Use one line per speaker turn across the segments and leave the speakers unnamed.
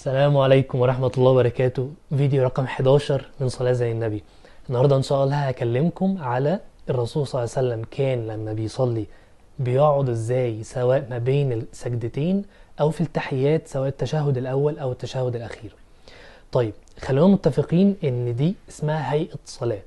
السلام عليكم ورحمة الله وبركاته. فيديو رقم 11 من صلاة زي النبي. النهاردة إن شاء الله هكلمكم على الرسول صلى الله عليه وسلم كان لما بيصلي بيقعد إزاي؟ سواء ما بين السجدتين أو في التحيات سواء التشهد الأول أو التشهد الأخير. طيب خلونا متفقين إن دي اسمها هيئة صلاة.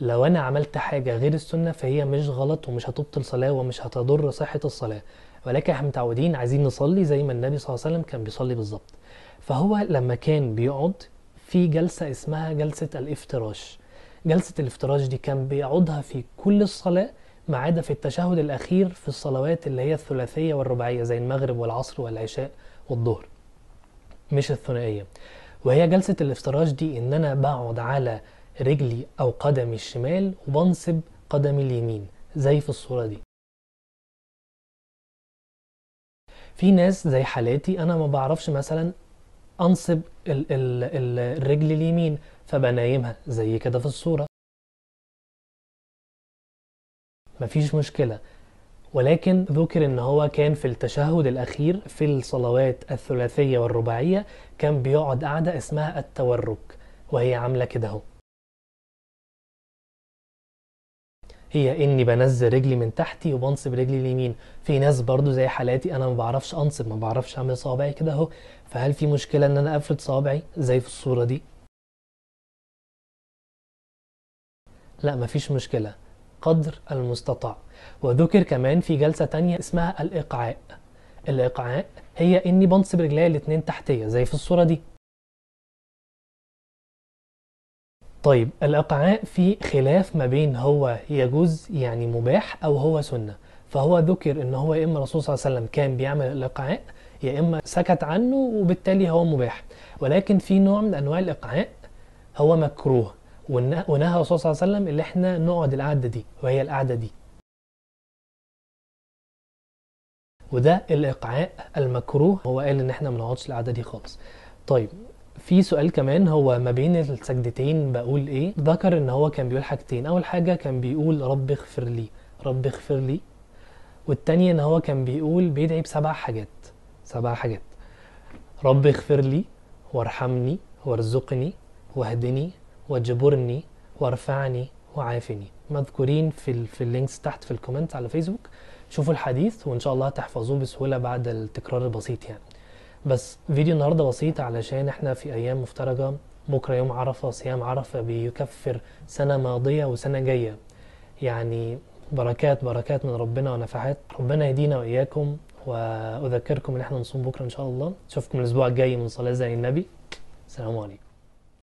لو أنا عملت حاجة غير السنة فهي مش غلط ومش هتبطل صلاة ومش هتضر صحة الصلاة. ولكن إحنا متعودين عايزين نصلي زي ما النبي صلى الله عليه وسلم كان بيصلي بالظبط. فهو لما كان بيقعد في جلسة اسمها جلسة الافتراش. جلسة الافتراش دي كان بيقعدها في كل الصلاة ما عدا في التشهد الأخير في الصلوات اللي هي الثلاثية والرباعية زي المغرب والعصر والعشاء والظهر. مش الثنائية. وهي جلسة الافتراش دي إن أنا بقعد على رجلي أو قدمي الشمال وبنصب قدمي اليمين زي في الصورة دي. في ناس زي حالاتي أنا ما بعرفش مثلا أنصب ال ال ال الرجل اليمين فبنايمها زي كده في الصورة. مفيش مشكلة. ولكن ذكر إن هو كان في التشهد الأخير في الصلوات الثلاثية والرباعية كان بيقعد قعدة اسمها التورك وهي عاملة كده أهو. هي إني بنزل رجلي من تحتي وبنصب رجلي اليمين. في ناس برضو زي حالاتي أنا ما بعرفش أنصب ما بعرفش أعمل صوابعي كده أهو. فهل في مشكلة إن أنا أفرد صوابعي زي في الصورة دي؟ لا مفيش مشكلة. قدر المستطاع. وذكر كمان في جلسة تانية اسمها الإقعاء. الإقعاء هي إني بنصب رجلي الاتنين تحتية زي في الصورة دي. طيب الإقعاء في خلاف ما بين هو يجوز يعني مباح أو هو سنة. فهو ذكر إن هو يا إما الرسول صلى الله عليه وسلم كان بيعمل الإقعاء يا إما سكت عنه وبالتالي هو مباح. ولكن في نوع من أنواع الإقعاء هو مكروه ونهى الرسول صلى الله عليه وسلم اللي إحنا نقعد القعدة دي وهي القعدة دي. وده الإقعاء المكروه هو قال إن إحنا ما نقعدش القعدة دي خالص. طيب في سؤال كمان هو ما بين السجدتين بقول إيه؟ ذكر إن هو كان بيقول حاجتين. أول حاجة كان بيقول رب اغفر لي رب اغفر لي. والتانية إن هو كان بيقول بيدعي بسبع حاجات سبع حاجات. رب اغفر لي وارحمني وارزقني واهدني واجبرني وارفعني وعافني. مذكورين في ال في ال links تحت في ال comment على فيسبوك. شوفوا الحديث وإن شاء الله تحفظوه بسهولة بعد التكرار البسيط يعني. بس فيديو النهاردة بسيط علشان إحنا في أيام مفترجة. بكرة يوم عرفة صيام عرفة بيكفر سنة ماضية وسنة جاية. يعني بركات بركات من ربنا ونفحات. ربنا يهدينا وإياكم وأذكركم إن إحنا نصوم بكرة إن شاء الله. اشوفكم الأسبوع الجاي من صلاة زي النبي. السلام عليكم.